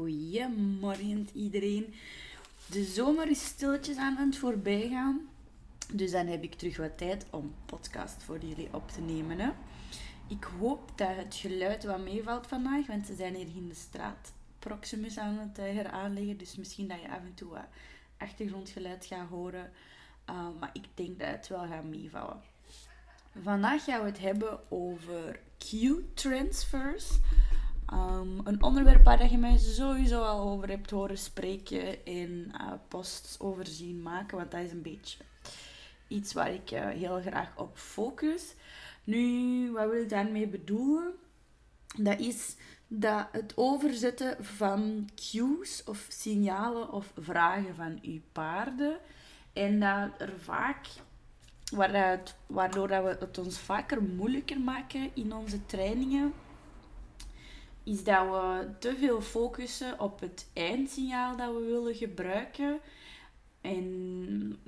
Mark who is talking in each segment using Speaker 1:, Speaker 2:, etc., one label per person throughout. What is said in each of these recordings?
Speaker 1: Goedemorgen iedereen. De zomer is stilletjes aan het voorbijgaan. Dus dan heb ik terug wat tijd om podcast voor jullie op te nemen. Ik hoop dat het geluid wat meevalt vandaag, want ze zijn hier in de straat Proximus aan het uh, heraanleggen. Dus misschien dat je af en toe wat achtergrondgeluid gaat horen. Uh, maar ik denk dat het wel gaat meevallen. Vandaag gaan we het hebben over Q-transfers. Um, een onderwerp waar je mij sowieso al over hebt horen spreken in uh, posts over zien maken, want dat is een beetje iets waar ik uh, heel graag op focus. Nu, wat wil ik daarmee bedoelen? Dat is dat het overzetten van cues of signalen of vragen van uw paarden en dat er vaak waardoor we het ons vaker moeilijker maken in onze trainingen is dat we te veel focussen op het eindsignaal dat we willen gebruiken en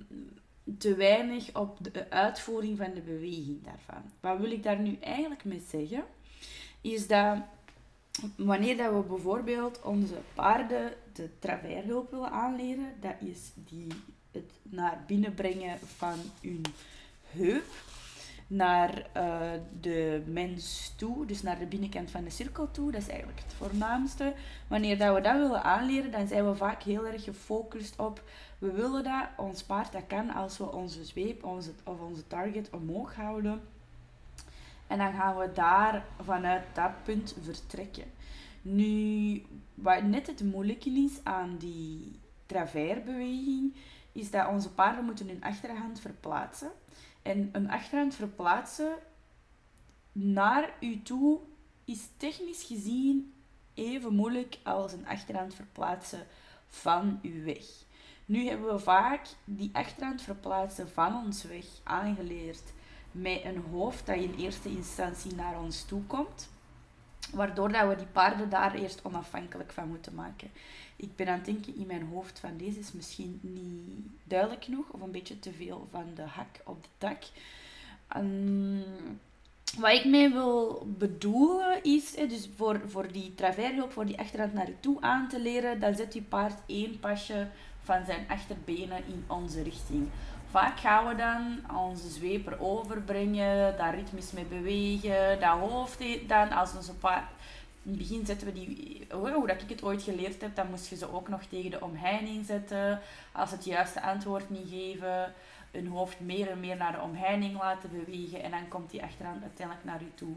Speaker 1: te weinig op de uitvoering van de beweging daarvan. Wat wil ik daar nu eigenlijk mee zeggen? Is dat wanneer dat we bijvoorbeeld onze paarden de traveerhulp willen aanleren, dat is die het naar binnen brengen van hun heup naar uh, de mens toe, dus naar de binnenkant van de cirkel toe. Dat is eigenlijk het voornaamste. Wanneer dat we dat willen aanleren, dan zijn we vaak heel erg gefocust op we willen dat ons paard dat kan als we onze zweep onze, of onze target omhoog houden. En dan gaan we daar vanuit dat punt vertrekken. Nu, wat net het moeilijke is aan die traverbeweging, is dat onze paarden moeten hun achterhand verplaatsen. En een achterhand verplaatsen naar u toe is technisch gezien even moeilijk als een achterhand verplaatsen van uw weg. Nu hebben we vaak die achterhand verplaatsen van ons weg aangeleerd met een hoofd dat in eerste instantie naar ons toe komt. Waardoor dat we die paarden daar eerst onafhankelijk van moeten maken. Ik ben aan het denken in mijn hoofd van deze is misschien niet duidelijk genoeg of een beetje te veel van de hak op de tak. Um, wat ik mee wil bedoelen is, dus voor, voor die travershulp, voor die achterhand naar je toe aan te leren, dan zet je paard één pasje van zijn achterbenen in onze richting. Vaak gaan we dan onze zweep overbrengen, daar ritmisch mee bewegen, dat hoofd dan als onze paard... In het begin zetten we die, hoe dat ik het ooit geleerd heb, dan moest je ze ook nog tegen de omheining zetten. Als het juiste antwoord niet geven, een hoofd meer en meer naar de omheining laten bewegen en dan komt die achteraan uiteindelijk naar je toe.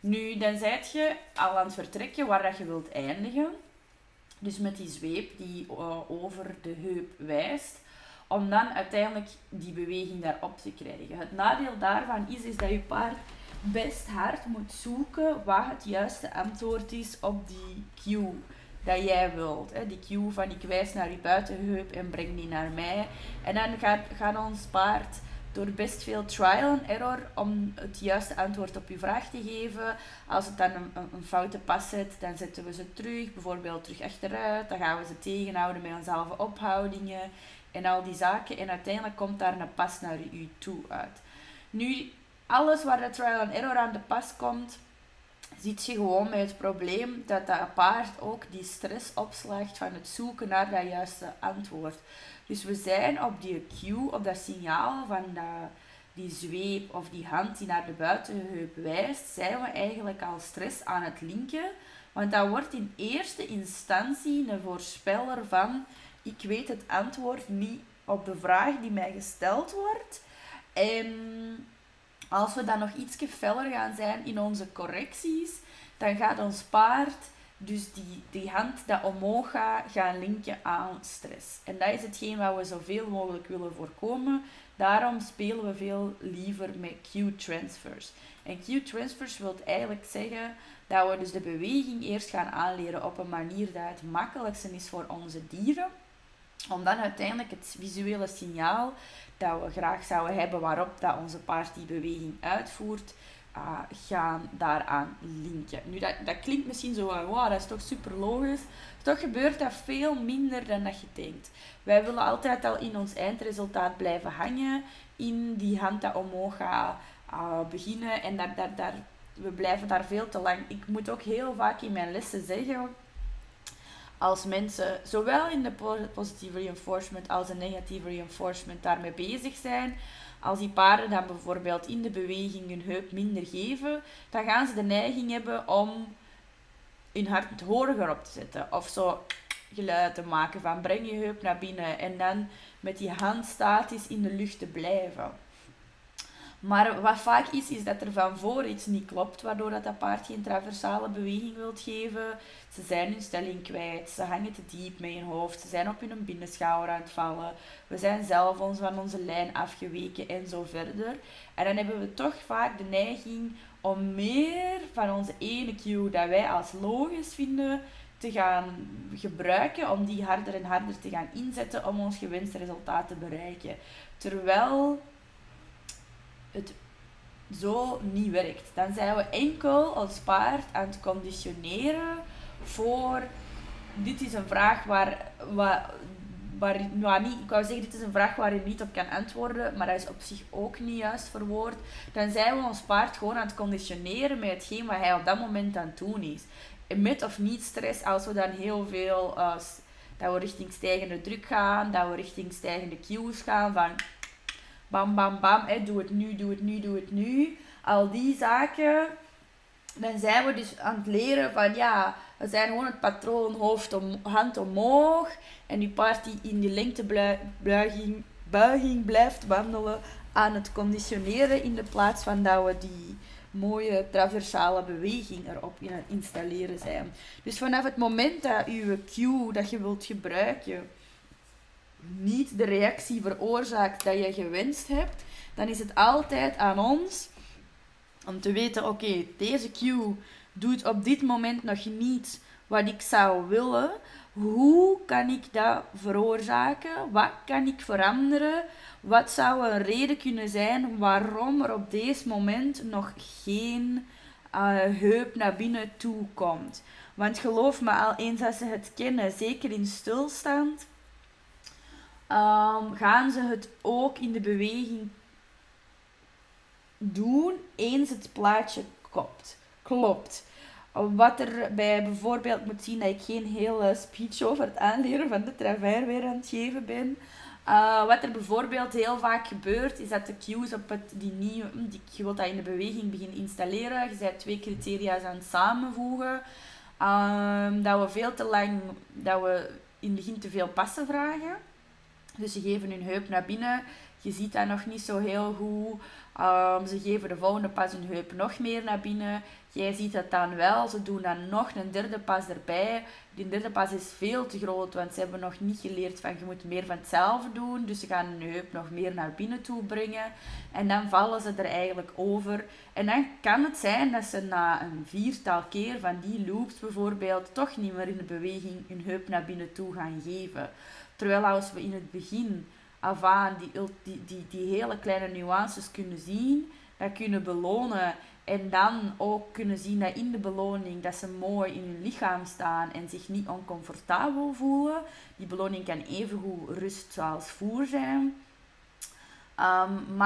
Speaker 1: Nu, dan zijt je al aan het vertrekken waar dat je wilt eindigen. Dus met die zweep die uh, over de heup wijst om dan uiteindelijk die beweging daarop te krijgen. Het nadeel daarvan is, is dat je paard best hard moet zoeken wat het juiste antwoord is op die cue dat jij wilt. Die cue van ik wijs naar je buitenheup en breng die naar mij. En dan gaat, gaat ons paard door best veel trial and error om het juiste antwoord op je vraag te geven. Als het dan een, een, foute pas zet, dan zetten we ze terug, bijvoorbeeld terug achteruit. Dan gaan we ze tegenhouden met onze ophoudingen en al die zaken. En uiteindelijk komt daar een pas naar u toe uit. Nu, alles waar de trial and error aan de pas komt, zit je gewoon met het probleem dat dat paard ook die stress opslaagt van het zoeken naar dat juiste antwoord. Dus we zijn op die cue, op dat signaal van die zweep of die hand die naar de buitenheup wijst, zijn we eigenlijk al stress aan het linken. Want dat wordt in eerste instantie een voorspeller van ik weet het antwoord niet op de vraag die mij gesteld wordt. En als we dan nog iets feller gaan zijn in onze correcties, dan gaat ons paard dus die, die hand dat omhoog gaat, gaan linken aan stress. En dat is hetgeen wat we zoveel mogelijk willen voorkomen. Daarom spelen we veel liever met Q-transfers. En Q-transfers wil eigenlijk zeggen dat we dus de beweging eerst gaan aanleren op een manier dat het makkelijkste is voor onze dieren om dan uiteindelijk het visuele signaal dat we graag zouden hebben waarop dat onze paard die beweging uitvoert, uh, gaan daaraan linken. Nu, dat, dat klinkt misschien zo van, wow, dat is toch super logisch. Toch gebeurt dat veel minder dan dat je denkt. Wij willen altijd al in ons eindresultaat blijven hangen, in die hand dat omhoog gaat uh, beginnen. En daar, daar, daar, we blijven daar veel te lang. Ik moet ook heel vaak in mijn lessen zeggen als mensen zowel in de positieve reinforcement als de negatieve reinforcement daarmee bezig zijn, als die paarden dan bijvoorbeeld in de beweging hun heup minder geven, dan gaan ze de neiging hebben om hun hart hoger op te zetten. Of zo geluid te maken van breng je heup naar binnen en dan met die hand statisch in de lucht te blijven. Maar wat vaak is, is dat er van voor iets niet klopt, waardoor dat, dat paard geen traversale beweging wilt geven. Ze zijn hun stelling kwijt, ze hangen te diep met hun hoofd, ze zijn op hun binnenschouwer aan het vallen. We zijn zelf ons van onze lijn afgeweken en zo verder. En dan hebben we toch vaak de neiging om meer van onze ene cue dat wij als logisch vinden, te gaan gebruiken om die harder en harder te gaan inzetten om ons gewenste resultaat te bereiken. Terwijl het zo niet werkt. Dan zijn we enkel als paard aan het conditioneren voor dit is een vraag waar, waar, waar, niet, ik wou zeggen, dit is een vraag waar je niet op kan antwoorden, maar dat is op zich ook niet juist verwoord. Dan zijn we ons paard gewoon aan het conditioneren met hetgeen wat hij op dat moment aan het doen is. Met of niet stress, als we dan heel veel, uh, dat we richting stijgende druk gaan, dat we richting stijgende cues gaan, van bam, bam, bam, hè, doe het nu, doe het nu, doe het nu. Al die zaken, dan zijn we dus aan het leren van ja, we zijn gewoon het patroon hoofd om, hand omhoog. En die paard die in die lengtebuiging buiging blijft wandelen aan het conditioneren in de plaats van dat we die mooie traversale beweging erop in installeren zijn. Dus vanaf het moment dat je cue dat je wilt gebruiken niet de reactie veroorzaakt dat je gewenst hebt, dan is het altijd aan ons om te weten: oké, deze cue doet op dit moment nog niet wat ik zou willen. Hoe kan ik dat veroorzaken? Wat kan ik veranderen? Wat zou een reden kunnen zijn waarom er op deze moment nog geen uh, heup naar binnen toe komt? Want geloof me, al eens als ze het kennen, zeker in stilstand, um, gaan ze het ook in de beweging doen eens het plaatje klopt. klopt. Wat er bij bijvoorbeeld moet zien dat ik geen hele speech over het aanleren van de travers weer aan het geven ben. Uh, wat er bijvoorbeeld heel vaak gebeurt, is dat de cues op het, die nieuwe, die, je wilt dat in de beweging beginnen installeren. Je bent twee criteria's aan het samenvoegen. Um, dat we veel te lang, dat we in het begin te veel passen vragen. Dus ze geven hun heup naar binnen. Je ziet dat nog niet zo heel goed. Um, ze geven de volgende pas hun heup nog meer naar binnen. Jij ziet dat dan wel. Ze doen dan nog een derde pas erbij. Die derde pas is veel te groot, want ze hebben nog niet geleerd van je moet meer van hetzelfde doen. Dus ze gaan hun heup nog meer naar binnen toe brengen. En dan vallen ze er eigenlijk over. En dan kan het zijn dat ze na een viertal keer van die loops bijvoorbeeld toch niet meer in de beweging hun heup naar binnen toe gaan geven. Terwijl als we in het begin af aan die, die, die, die hele kleine nuances kunnen zien, dat kunnen belonen en dan ook kunnen zien dat in de beloning dat ze mooi in hun lichaam staan en zich niet oncomfortabel voelen. Die beloning kan evengoed rust zoals voer zijn. Um,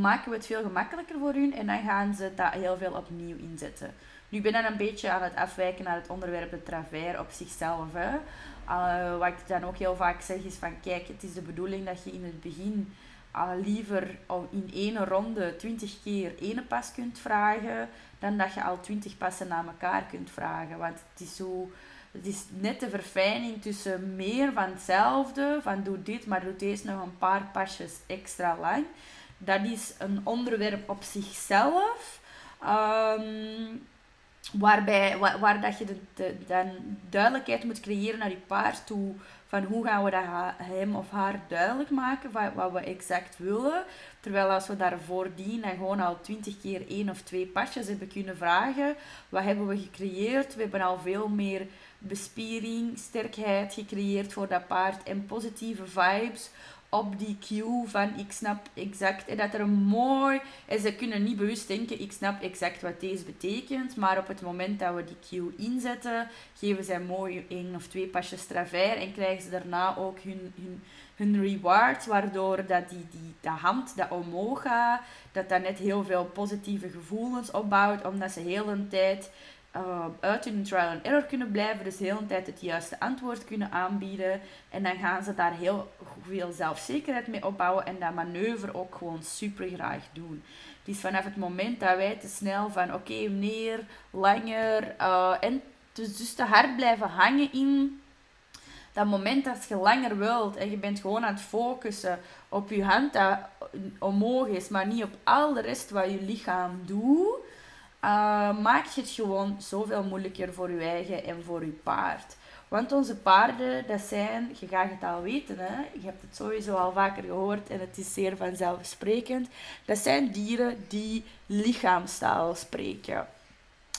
Speaker 1: maken we het veel gemakkelijker voor hun en dan gaan ze dat heel veel opnieuw inzetten. Nu ben dan een beetje aan het afwijken naar het onderwerp de travers op zichzelf. Hè. Uh, wat ik dan ook heel vaak zeg is van kijk, het is de bedoeling dat je in het begin uh, liever in één ronde 20 keer één pas kunt vragen, dan dat je al 20 passen na elkaar kunt vragen. Want het is zo... Het is net de verfijning tussen meer van hetzelfde, van doe dit, maar doe deze nog een paar pasjes extra lang. Dat is een onderwerp op zichzelf. Um, Waarbij, waar, dat je de, de, dan duidelijkheid moet creëren naar je paard toe. Van hoe gaan we dat hem of haar duidelijk maken wat, wat we exact willen. Terwijl als we daarvoor dienen gewoon al twintig keer één of twee pasjes hebben kunnen vragen. Wat hebben we gecreëerd? We hebben al veel meer bespiering, sterkheid gecreëerd voor dat paard. En positieve vibes op die cue van ik snap exact. En dat er een mooi... En ze kunnen niet bewust denken, ik snap exact wat deze betekent. Maar op het moment dat we die cue inzetten, geven zij mooi één of twee pasjes travers. En krijgen ze daarna ook hun, hun, hun reward. Waardoor dat die, die, de hand dat omhoog gaat, dat dat net heel veel positieve gevoelens opbouwt. Omdat ze heel een tijd uh, uit hun trial and error kunnen blijven. Dus de hele tijd het juiste antwoord kunnen aanbieden. En dan gaan ze daar heel veel zelfzekerheid mee opbouwen. En dat manoeuvre ook gewoon super graag doen. Dus vanaf het moment dat wij te snel van oké, okay, meer, langer. Uh, en dus, dus te hard blijven hangen in dat moment dat je langer wilt en je bent gewoon aan het focussen op je hand dat omhoog is, maar niet op al de rest wat je lichaam doet, uh, maakt het gewoon zoveel moeilijker voor je eigen en voor je paard. Want onze paarden, dat zijn, je gaat het al weten, hè? je hebt het sowieso al vaker gehoord en het is zeer vanzelfsprekend, dat zijn dieren die lichaamstaal spreken.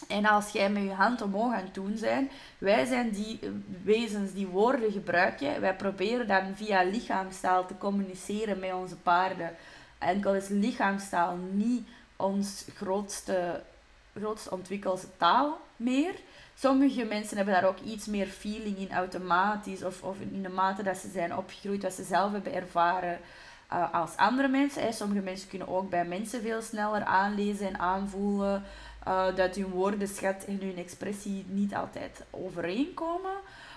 Speaker 1: En als jij met je hand omhoog aan het doen zijn, wij zijn die wezens die woorden gebruiken. Wij proberen dan via lichaamstaal te communiceren met onze paarden. Enkel is lichaamstaal niet ons grootste, grootste ontwikkelde taal meer. Sommige mensen hebben daar ook iets meer feeling in automatisch of, of in de mate dat ze zijn opgegroeid, dat ze zelf hebben ervaren uh, als andere mensen. Sommige mensen kunnen ook bij mensen veel sneller aanlezen en aanvoelen. Uh, dat hun woordenschat en hun expressie niet altijd overeenkomen.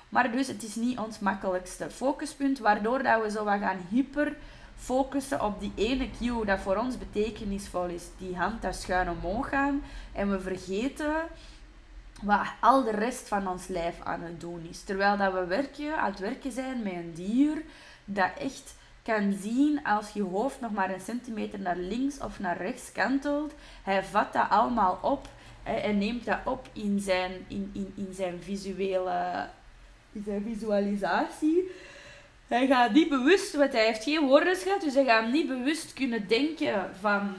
Speaker 1: Maar dus het is niet ons makkelijkste focuspunt, waardoor dat we zo wat gaan hyper focussen op die ene cue dat voor ons betekenisvol is. Die hand dat schuin omhoog gaan. En we vergeten wat al de rest van ons lijf aan het doen is. Terwijl dat we werken, aan het werken zijn met een dier dat echt kan zien als je hoofd nog maar een centimeter naar links of naar rechts kantelt. Hij vat dat allemaal op en neemt dat op in zijn, in, in, in zijn visuele in zijn visualisatie. Hij gaat niet bewust, want hij heeft geen woordenschat, dus hij gaat niet bewust kunnen denken van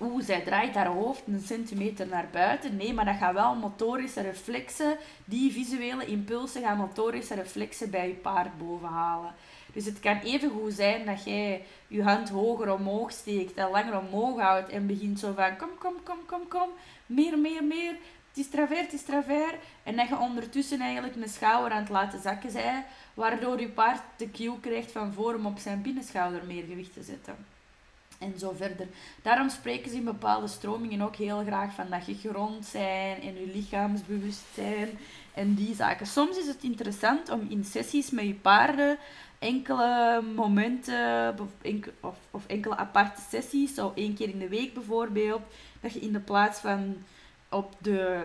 Speaker 1: oeh, zij draait haar hoofd een centimeter naar buiten. Nee, maar dat gaat wel motorische reflexen, die visuele impulsen gaan motorische reflexen bij je paard bovenhalen. Dus het kan even goed zijn dat jij je hand hoger omhoog steekt en langer omhoog houdt en begint zo van kom, kom, kom, kom, kom, meer, meer, meer. Het is travers, het is travers. En dat je ondertussen eigenlijk een schouder aan het laten zakken zij, waardoor je paard de cue krijgt van voor om op zijn binnenschouder meer gewicht te zetten. En zo verder. Daarom spreken ze in bepaalde stromingen ook heel graag van dat je grond zijn en je lichaamsbewustzijn en die zaken. Soms is het interessant om in sessies met je paarden enkele momenten of, enkele aparte sessies, zo één keer in de week bijvoorbeeld, dat je in de plaats van op de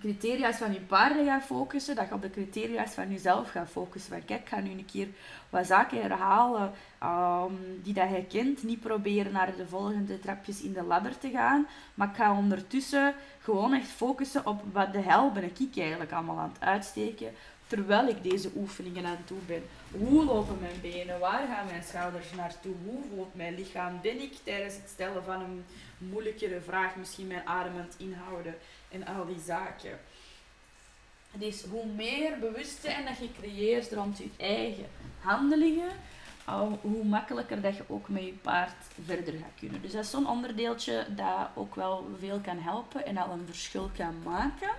Speaker 1: criteria's van je paarden gaat focussen, dat je op de criteria's van jezelf gaat focussen. Van kijk, ik ga nu een keer wat zaken herhalen um, die dat kent. Niet proberen naar de volgende trapjes in de ladder te gaan, maar ik ga ondertussen gewoon echt focussen op wat de hel ben ik eigenlijk allemaal aan het uitsteken terwijl ik deze oefeningen aan doen ben. Hoe lopen mijn benen? Waar gaan mijn schouders naartoe? Hoe voelt mijn lichaam? Ben ik tijdens het stellen van een moeilijkere vraag misschien mijn adem aan het inhouden? En al die zaken. Dus hoe meer bewustzijn dat je creëert rond je eigen handelingen, hoe makkelijker dat je ook met je paard verder gaat kunnen. Dus dat is zo'n onderdeeltje dat ook wel veel kan helpen en al een verschil kan maken.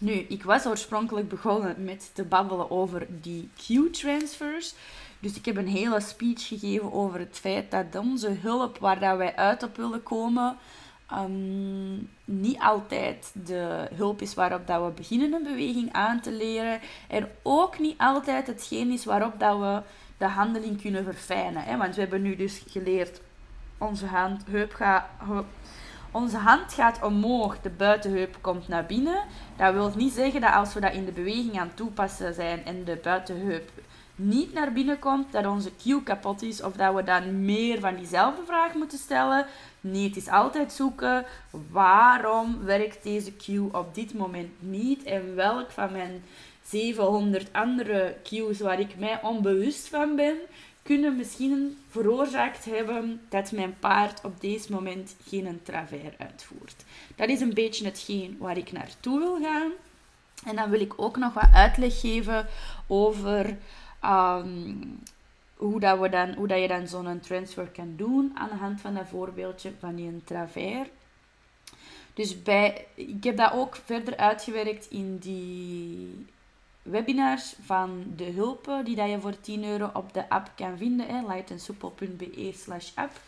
Speaker 1: Nu, ik was oorspronkelijk begonnen met te babbelen over die Q-transfers. Dus ik heb een hele speech gegeven over het feit dat onze hulp waar dat wij uit op willen komen, ehm, niet altijd de hulp is waarop dat we beginnen een beweging aan te leren. En ook niet altijd hetgeen is waarop dat we de handeling kunnen verfijnen. Hè? Want we hebben nu dus geleerd, onze hand, heup gaat onze hand gaat omhoog, de buitenheup komt naar binnen. Dat wil niet zeggen dat als we dat in de beweging aan het toepassen zijn en de buitenheup niet naar binnen komt, dat onze cue kapot is of dat we dan meer van diezelfde vraag moeten stellen. Nee, het is altijd zoeken waarom werkt deze cue op dit moment niet en welk van mijn 700 andere cues waar ik mij onbewust van ben, kunnen misschien veroorzaakt hebben dat mijn paard op deze moment geen travers uitvoert. Dat is een beetje hetgeen waar ik naartoe wil gaan. En dan wil ik ook nog wat uitleg geven over ehm, hoe, dat we dan, hoe dat je dan zo'n transfer kan doen aan de hand van dat voorbeeldje van die travers. Dus bij, ik heb dat ook verder uitgewerkt in die webinars van de hulpen die dat je voor 10 euro op de app kan vinden. Hè, lightandsoepel.be slash app.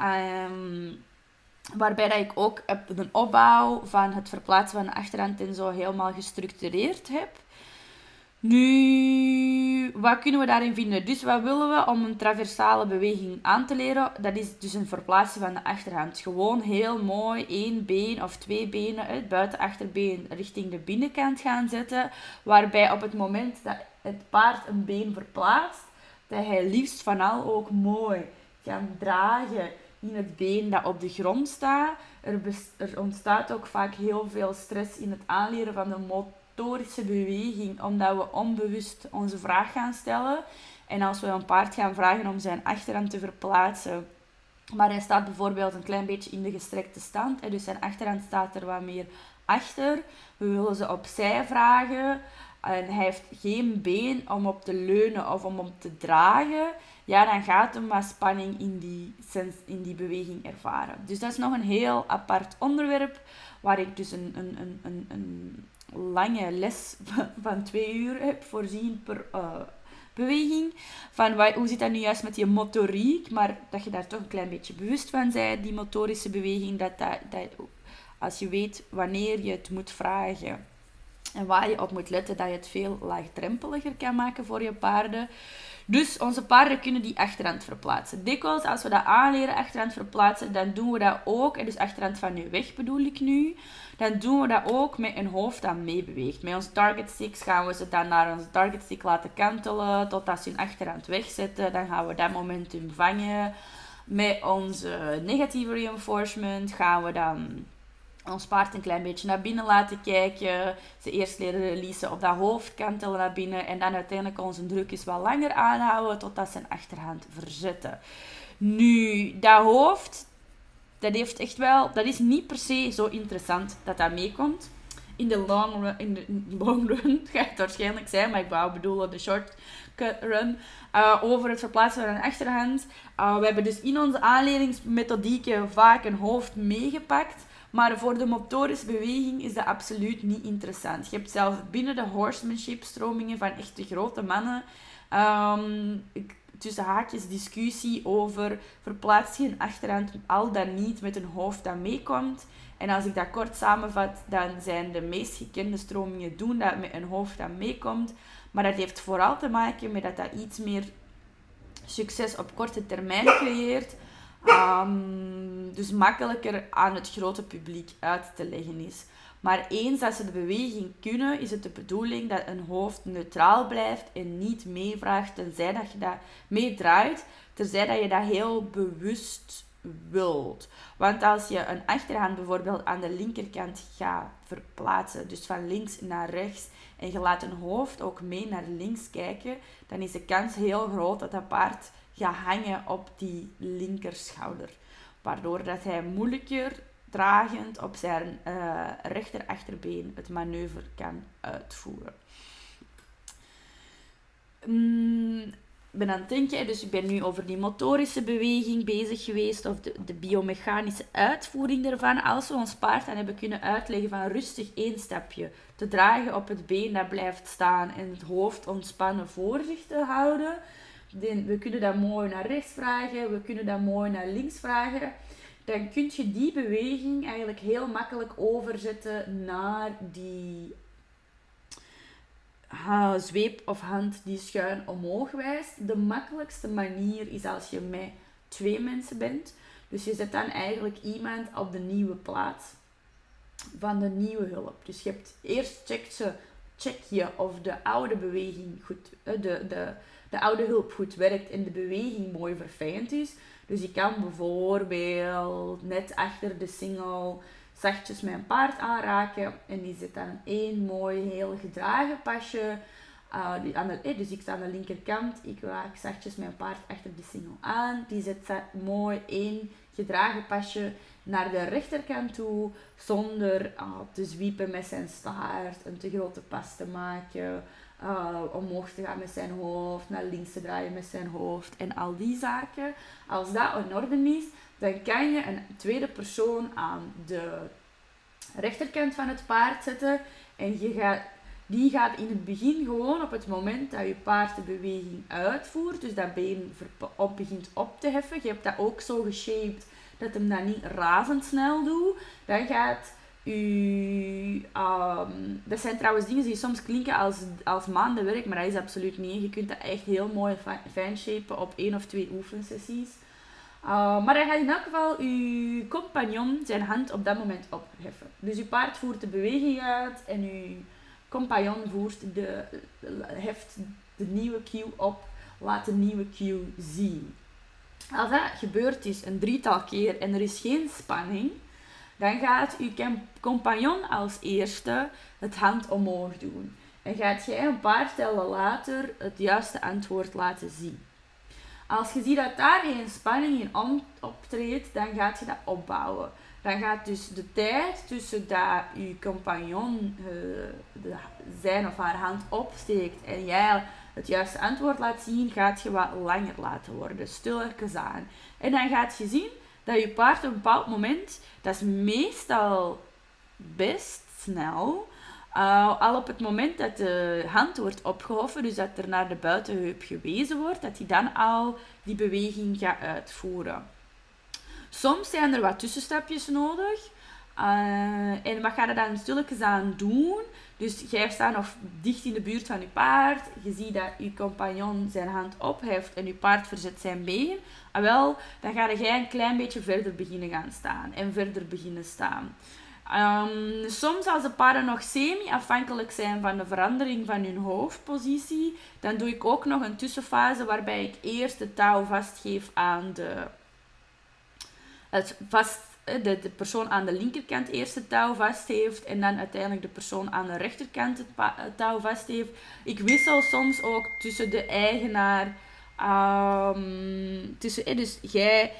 Speaker 1: Um, Waarbij dat ik ook de opbouw van het verplaatsen van de achterhand en zo helemaal gestructureerd heb. Nu, wat kunnen we daarin vinden? Dus wat willen we om een traversale beweging aan te leren? Dat is dus een verplaatsen van de achterhand. Gewoon heel mooi één been of twee benen, het buitenachterbeen richting de binnenkant gaan zetten. Waarbij op het moment dat het paard een been verplaatst, dat hij liefst van al ook mooi kan dragen in het been dat op de grond staat. Er, er ontstaat ook vaak heel veel stress in het aanleren van de beweging, omdat we onbewust onze vraag gaan stellen. En als we een paard gaan vragen om zijn achterhand te verplaatsen, maar hij staat bijvoorbeeld een klein beetje in de gestrekte stand, en dus zijn achterhand staat er wat meer achter. We willen ze opzij vragen en hij heeft geen been om op te leunen of om op te dragen, ja, dan gaat hem wat spanning in die, in die beweging ervaren. Dus dat is nog een heel apart onderwerp, waar ik dus een, een, een, een lange les van twee uur heb voorzien per uh, beweging. Van wat, hoe zit dat nu juist met je motoriek, maar dat je daar toch een klein beetje bewust van bent, die motorische beweging, dat, dat, dat als je weet wanneer je het moet vragen en waar je op moet letten, dat je het veel laagdrempeliger kan maken voor je paarden. Dus onze paarden kunnen die achterhand verplaatsen. Dikwijls, als we dat aanleren, achterhand verplaatsen, dan doen we dat ook. En dus achterhand van nu weg bedoel ik nu. Dan doen we dat ook met een hoofd dat meebeweegt. Met onze target sticks gaan we ze dan naar onze target stick laten kantelen. Totdat ze hun achterhand wegzetten. Dan gaan we dat momentum vangen. Met onze negatieve reinforcement gaan we dan ons paard een klein beetje naar binnen laten kijken. Ze eerst leren releasen op dat hoofd kantelen naar binnen. En dan uiteindelijk onze druk eens wat langer aanhouden totdat zijn achterhand verzetten. Nu, dat hoofd, dat heeft echt wel... Dat is niet per se zo interessant dat dat meekomt. In de long run, in de long run gaat het waarschijnlijk zijn, maar ik wou bedoelen de short run. Uh, over het verplaatsen van een achterhand. Uh, we hebben dus in onze aanleringsmethodieken vaak een hoofd meegepakt. Maar voor de motorische beweging is dat absoluut niet interessant. Je hebt zelfs binnen de horsemanship stromingen van echte grote mannen um, tussen haakjes discussie over verplaats je een achterhand al dan niet met een hoofd dat meekomt. En als ik dat kort samenvat, dan zijn de meest gekende stromingen doen dat met een hoofd dat meekomt. Maar dat heeft vooral te maken met dat dat iets meer succes op korte termijn creëert Um, dus makkelijker aan het grote publiek uit te leggen is. Maar eens dat ze de beweging kunnen, is het de bedoeling dat een hoofd neutraal blijft en niet meevraagt, tenzij dat je dat meedraait, tenzij dat je dat heel bewust wilt. Want als je een achterhand bijvoorbeeld aan de linkerkant gaat verplaatsen, dus van links naar rechts, en je laat een hoofd ook mee naar links kijken, dan is de kans heel groot dat dat paard gaat hangen op die linkerschouder. Waardoor dat hij moeilijker dragend op zijn uh, rechterachterbeen het manoeuvre kan uitvoeren. Mm, ben aan het denken, dus ik ben nu over die motorische beweging bezig geweest, of de, biomechanische uitvoering ervan. Als we ons paard hebben kunnen uitleggen van rustig één stapje te dragen op het been dat blijft staan en het hoofd ontspannen voor zich te houden, we kunnen dat mooi naar rechts vragen, we kunnen dat mooi naar links vragen. Dan kun je die beweging eigenlijk heel makkelijk overzetten naar die zweep of hand die schuin omhoog wijst. De makkelijkste manier is als je met twee mensen bent. Dus je zet dan eigenlijk iemand op de nieuwe plaats van de nieuwe hulp. Dus je hebt eerst check, ze, check je of de oude beweging goed, eh, de, de, de oude hulp goed werkt en de beweging mooi verfijnd is. Dus ik kan bijvoorbeeld net achter de single zachtjes mijn paard aanraken en die zit dan één mooi heel gedragen pasje. Uh, aan de, eh, dus ik sta aan de linkerkant, ik raak zachtjes mijn paard achter de single aan. Die zet mooi één gedragen pasje naar de rechterkant toe, zonder uh, te zwiepen met zijn staart, een te grote pas te maken uh, omhoog te gaan met zijn hoofd, naar links te draaien met zijn hoofd en al die zaken. Als dat in orde is, dan kan je een tweede persoon aan de rechterkant van het paard zetten en je gaat, die gaat in het begin gewoon op het moment dat je paard de beweging uitvoert, dus dat been op begint op te heffen. Je hebt dat ook zo geshaped dat hem dat niet razendsnel doet, dan gaat u... ehm, dat zijn trouwens dingen die soms klinken als, als maandenwerk, maar dat is absoluut niet. Je kunt dat echt heel mooi fi- fijnshapen op één of twee oefensessies. Uh, maar dan gaat in elk geval uw compagnon zijn hand op dat moment opheffen. Dus uw paard voert de beweging uit en uw compagnon voert de, heft de nieuwe cue op, laat de nieuwe cue zien. Als dat gebeurd is een drietal keer en er is geen spanning, dan gaat uw compagnon als eerste het hand omhoog doen. En gaat jij een paar tellen later het juiste antwoord laten zien. Als je ziet dat daar geen spanning in optreedt, dan gaat je dat opbouwen. Dan gaat dus de tijd tussen dat je compagnon eh, de, zijn of haar hand opsteekt en jij het juiste antwoord laat zien, gaat je wat langer laten worden. Stilletjes aan. En dan gaat je zien dat je paard op een bepaald moment, dat is meestal best snel, uh, al op het moment dat de hand wordt opgehoven, dus dat er naar de buitenheup gewezen wordt, dat hij dan al die beweging gaat uitvoeren. Soms zijn er wat tussenstapjes nodig. Uh, en wat ga je dan stilletjes aan doen? Dus jij staat nog dicht in de buurt van je paard. Je ziet dat je compagnon zijn hand opheft en je paard verzet zijn been. En wel, dan ga jij een klein beetje verder beginnen gaan staan. En verder beginnen staan. Um, soms als de paarden nog semi-afhankelijk zijn van de verandering van hun hoofdpositie, dan doe ik ook nog een tussenfase waarbij ik eerst de touw vastgeef aan de, het vast, de, de persoon aan de linkerkant eerst het touw vast heeft en dan uiteindelijk de persoon aan de rechterkant het, touw vast heeft. Ik wissel soms ook tussen de eigenaar, um, tussen, dus jij,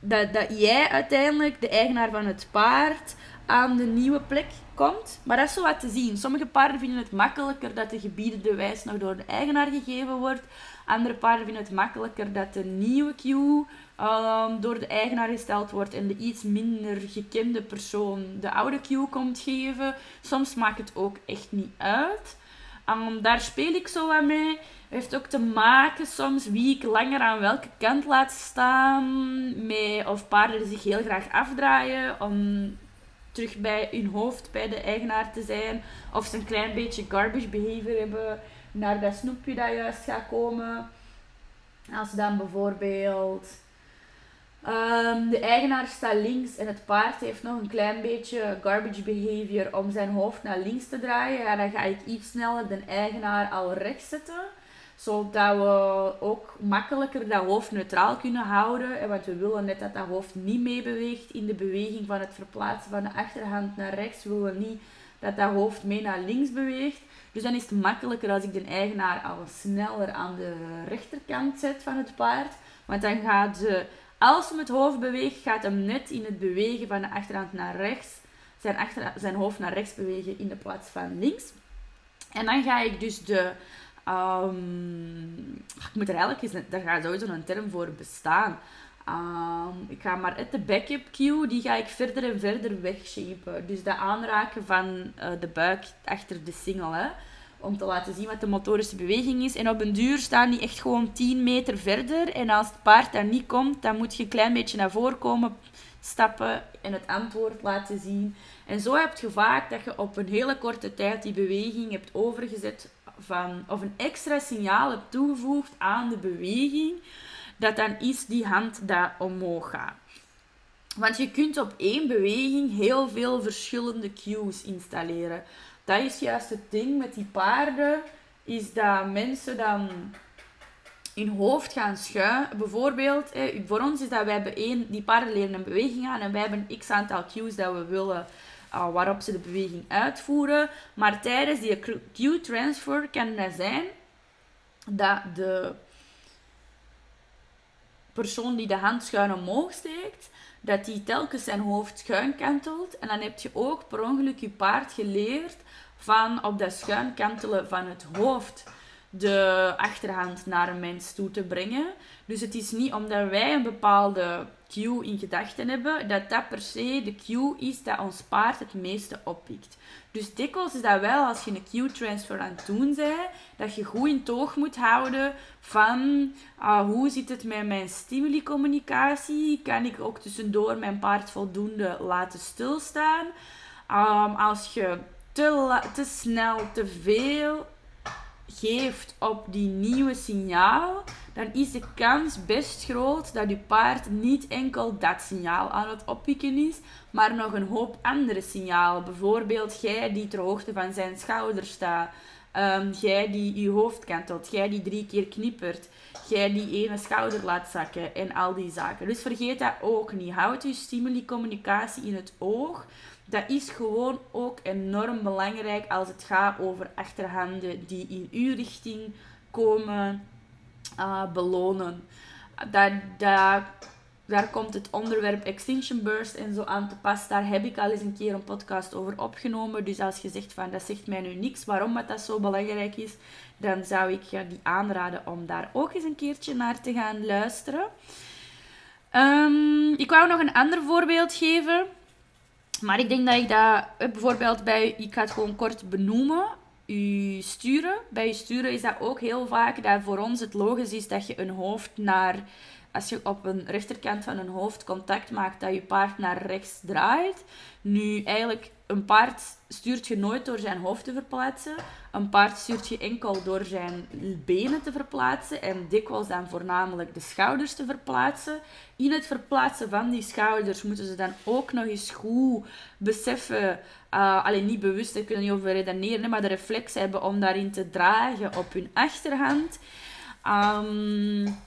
Speaker 1: dat, dat jij uiteindelijk, de eigenaar van het paard, aan de nieuwe plek komt. Maar dat is zo wat te zien. Sommige paarden vinden het makkelijker dat de gebieden de wijs nog door de eigenaar gegeven wordt. Andere paarden vinden het makkelijker dat de nieuwe cue um, door de eigenaar gesteld wordt en de iets minder gekende persoon de oude cue komt geven. Soms maakt het ook echt niet uit. Um, daar speel ik zo wat mee. heeft ook te maken soms wie ik langer aan welke kant laat staan. Met of paarden zich heel graag afdraaien om terug bij hun hoofd bij de eigenaar te zijn. Of ze een klein beetje garbage behavior hebben naar dat snoepje dat juist gaat komen. Als dan bijvoorbeeld um, de eigenaar staat links en het paard heeft nog een klein beetje garbage behavior om zijn hoofd naar links te draaien, ja, dan ga ik iets sneller de eigenaar al rechts zetten zodat we ook makkelijker dat hoofd neutraal kunnen houden. Want we willen net dat dat hoofd niet meebeweegt in de beweging van het verplaatsen van de achterhand naar rechts. We willen niet dat dat hoofd mee naar links beweegt. Dus dan is het makkelijker als ik de eigenaar al sneller aan de rechterkant zet van het paard. Want dan gaat ze, als hem het hoofd beweegt, gaat hem net in het bewegen van de achterhand naar rechts, zijn, achter, zijn hoofd naar rechts bewegen in de plaats van links. En dan ga ik dus de Um, ik moet er eigenlijk eens, daar gaat sowieso een term voor bestaan. Um, ik ga maar uit de backup cue, die ga ik verder en verder wegshapen. Dus dat aanraken van uh, de buik achter de single, hè, om te laten zien wat de motorische beweging is. En op een duur staan die echt gewoon 10 meter verder. En als het paard daar niet komt, dan moet je een klein beetje naar voren komen stappen en het antwoord laten zien. En zo heb je vaak dat je op een hele korte tijd die beweging hebt overgezet van, of een extra signaal hebt toegevoegd aan de beweging, dat dan is die hand dat omhoog gaat. Want je kunt op één beweging heel veel verschillende cues installeren. Dat is juist het ding met die paarden, is dat mensen dan hun hoofd gaan schuiven. Bijvoorbeeld, voor ons is dat wij hebben één, die paarden leren een beweging aan en wij hebben x aantal cues dat we willen uh, waarop ze de beweging uitvoeren. Maar tijdens die cue transfer kan het zijn dat de persoon die de hand schuin omhoog steekt, dat die telkens zijn hoofd schuin kantelt. En dan heb je ook per ongeluk je paard geleerd van op dat schuin kantelen van het hoofd de achterhand naar een mens toe te brengen. Dus het is niet omdat wij een bepaalde cue in gedachten hebben, dat dat per se de cue is dat ons paard het meeste oppikt. Dus dikwijls is dat wel als je een cue transfer aan het doen bent, dat je goed in toog moet houden van uh, hoe zit het met mijn stimuli-communicatie? Kan ik ook tussendoor mijn paard voldoende laten stilstaan? Um, als je te, te snel, te veel geeft op die nieuwe signaal, dan is de kans best groot dat je paard niet enkel dat signaal aan het oppikken is, maar nog een hoop andere signalen. Bijvoorbeeld jij die ter hoogte van zijn schouder staat, um, jij die je hoofd kantelt, jij die drie keer knippert, jij die ene schouder laat zakken en al die zaken. Dus vergeet dat ook niet. Houd je stimuli-communicatie in het oog dat is gewoon ook enorm belangrijk als het gaat over achterhanden die in uw richting komen uh, belonen. Dat, dat, daar komt het onderwerp Extinction Burst en zo aan te pas. Daar heb ik al eens een keer een podcast over opgenomen. Dus als je zegt van dat zegt mij nu niks waarom dat, dat zo belangrijk is, dan zou ik je die aanraden om daar ook eens een keertje naar te gaan luisteren. Um, ik wou nog een ander voorbeeld geven. Maar ik denk dat ik dat eh, bijvoorbeeld bij, ik ga het gewoon kort benoemen, je sturen. Bij je sturen is dat ook heel vaak dat voor ons het logisch is dat je een hoofd naar, als je op een rechterkant van een hoofd contact maakt, dat je paard naar rechts draait. Nu, eigenlijk, een paard stuurt je nooit door zijn hoofd te verplaatsen. Een paard stuurt je enkel door zijn benen te verplaatsen en dikwijls dan voornamelijk de schouders te verplaatsen. In het verplaatsen van die schouders moeten ze dan ook nog eens goed beseffen, uh, alleen niet bewust, daar kunnen niet over redeneren, maar de reflex hebben om daarin te dragen op hun achterhand. Um,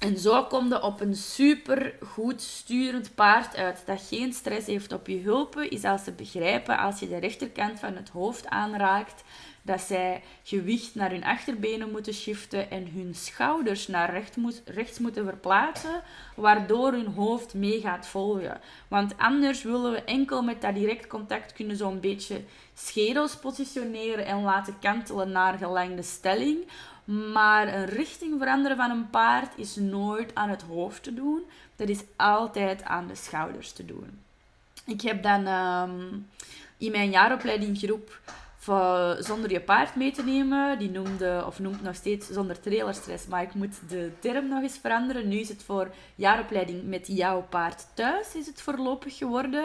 Speaker 1: en zo kom je op een super goed sturend paard uit dat geen stress heeft op je hulpen, is als ze begrijpen als je de rechterkant van het hoofd aanraakt, dat zij gewicht naar hun achterbenen moeten shiften en hun schouders naar rechts, moet, rechts moeten verplaatsen, waardoor hun hoofd mee gaat volgen. Want anders willen we enkel met dat direct contact kunnen zo'n beetje schedels positioneren en laten kantelen naar gelangde stelling. Maar een richting veranderen van een paard is nooit aan het hoofd te doen. Dat is altijd aan de schouders te doen. Ik heb dan um, in mijn jaaropleiding groep voor, zonder je paard mee te nemen. Die noemde, of noemt nog steeds zonder trailerstress, maar ik moet de term nog eens veranderen. Nu is het voor jaaropleiding met jouw paard thuis, is het voorlopig geworden.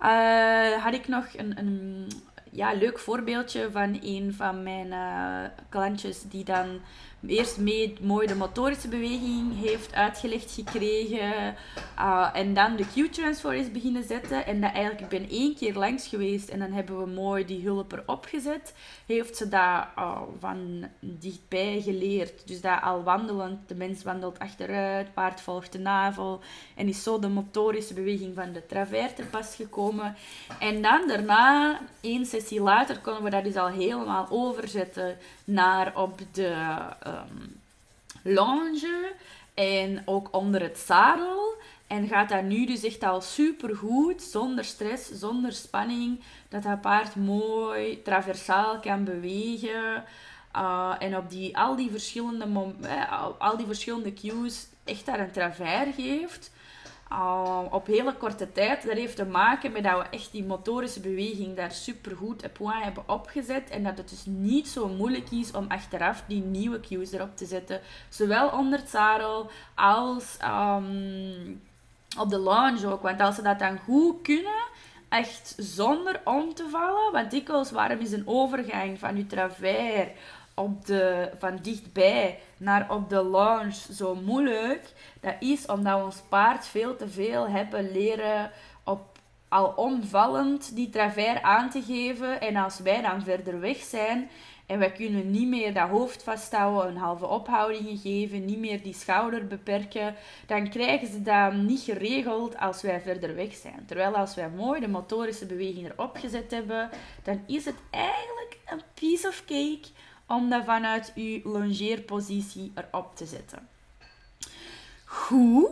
Speaker 1: Uh, had ik nog een, een ja, leuk voorbeeldje van een van mijn uh, klantjes die dan eerst mooi de motorische beweging heeft uitgelegd gekregen. Uh, en dan de Q-transfer is beginnen zetten. En dat eigenlijk, ik ben één keer langs geweest en dan hebben we mooi die hulp erop gezet. Heeft ze dat uh, van dichtbij geleerd. Dus dat al wandelend, de mens wandelt achteruit, paard volgt de navel. En is zo de motorische beweging van de travers te pas gekomen. En dan daarna, één sessie later, konden we dat dus al helemaal overzetten naar op de um, lounge en ook onder het zadel. En gaat dat nu dus echt al super goed, zonder stress, zonder spanning, dat dat paard mooi traversaal kan bewegen. Uh, en op die, al, die verschillende uh, al die verschillende cues echt daar een travers geeft op hele korte tijd. Dat heeft te maken met dat we echt die motorische beweging daar super goed op point hebben opgezet. En dat het dus niet zo moeilijk is om achteraf die nieuwe cues erop te zetten. Zowel onder het zadel als um, op de lounge ook. Want als ze dat dan goed kunnen, echt zonder om te vallen. Want dikwijls, waarom is een overgang van je travers op de, van dichtbij naar op de lounge zo moeilijk? Dat is omdat we ons paard veel te veel hebben leren op al omvallend die travers aan te geven. En als wij dan verder weg zijn en wij kunnen niet meer dat hoofd vasthouden, een halve ophouding geven, niet meer die schouder beperken, dan krijgen ze dat niet geregeld als wij verder weg zijn. Terwijl als wij mooi de motorische beweging erop gezet hebben, dan is het eigenlijk een piece of cake om dat vanuit je longeerpositie erop te zetten. Goed,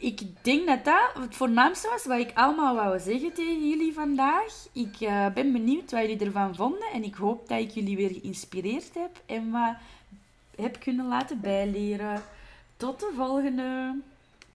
Speaker 1: ik denk dat dat het voornaamste was wat ik allemaal wou zeggen tegen jullie vandaag. Ik uh, ben benieuwd wat jullie ervan vonden en ik hoop dat ik jullie weer geïnspireerd heb en wat heb kunnen laten bijleren. Tot de volgende!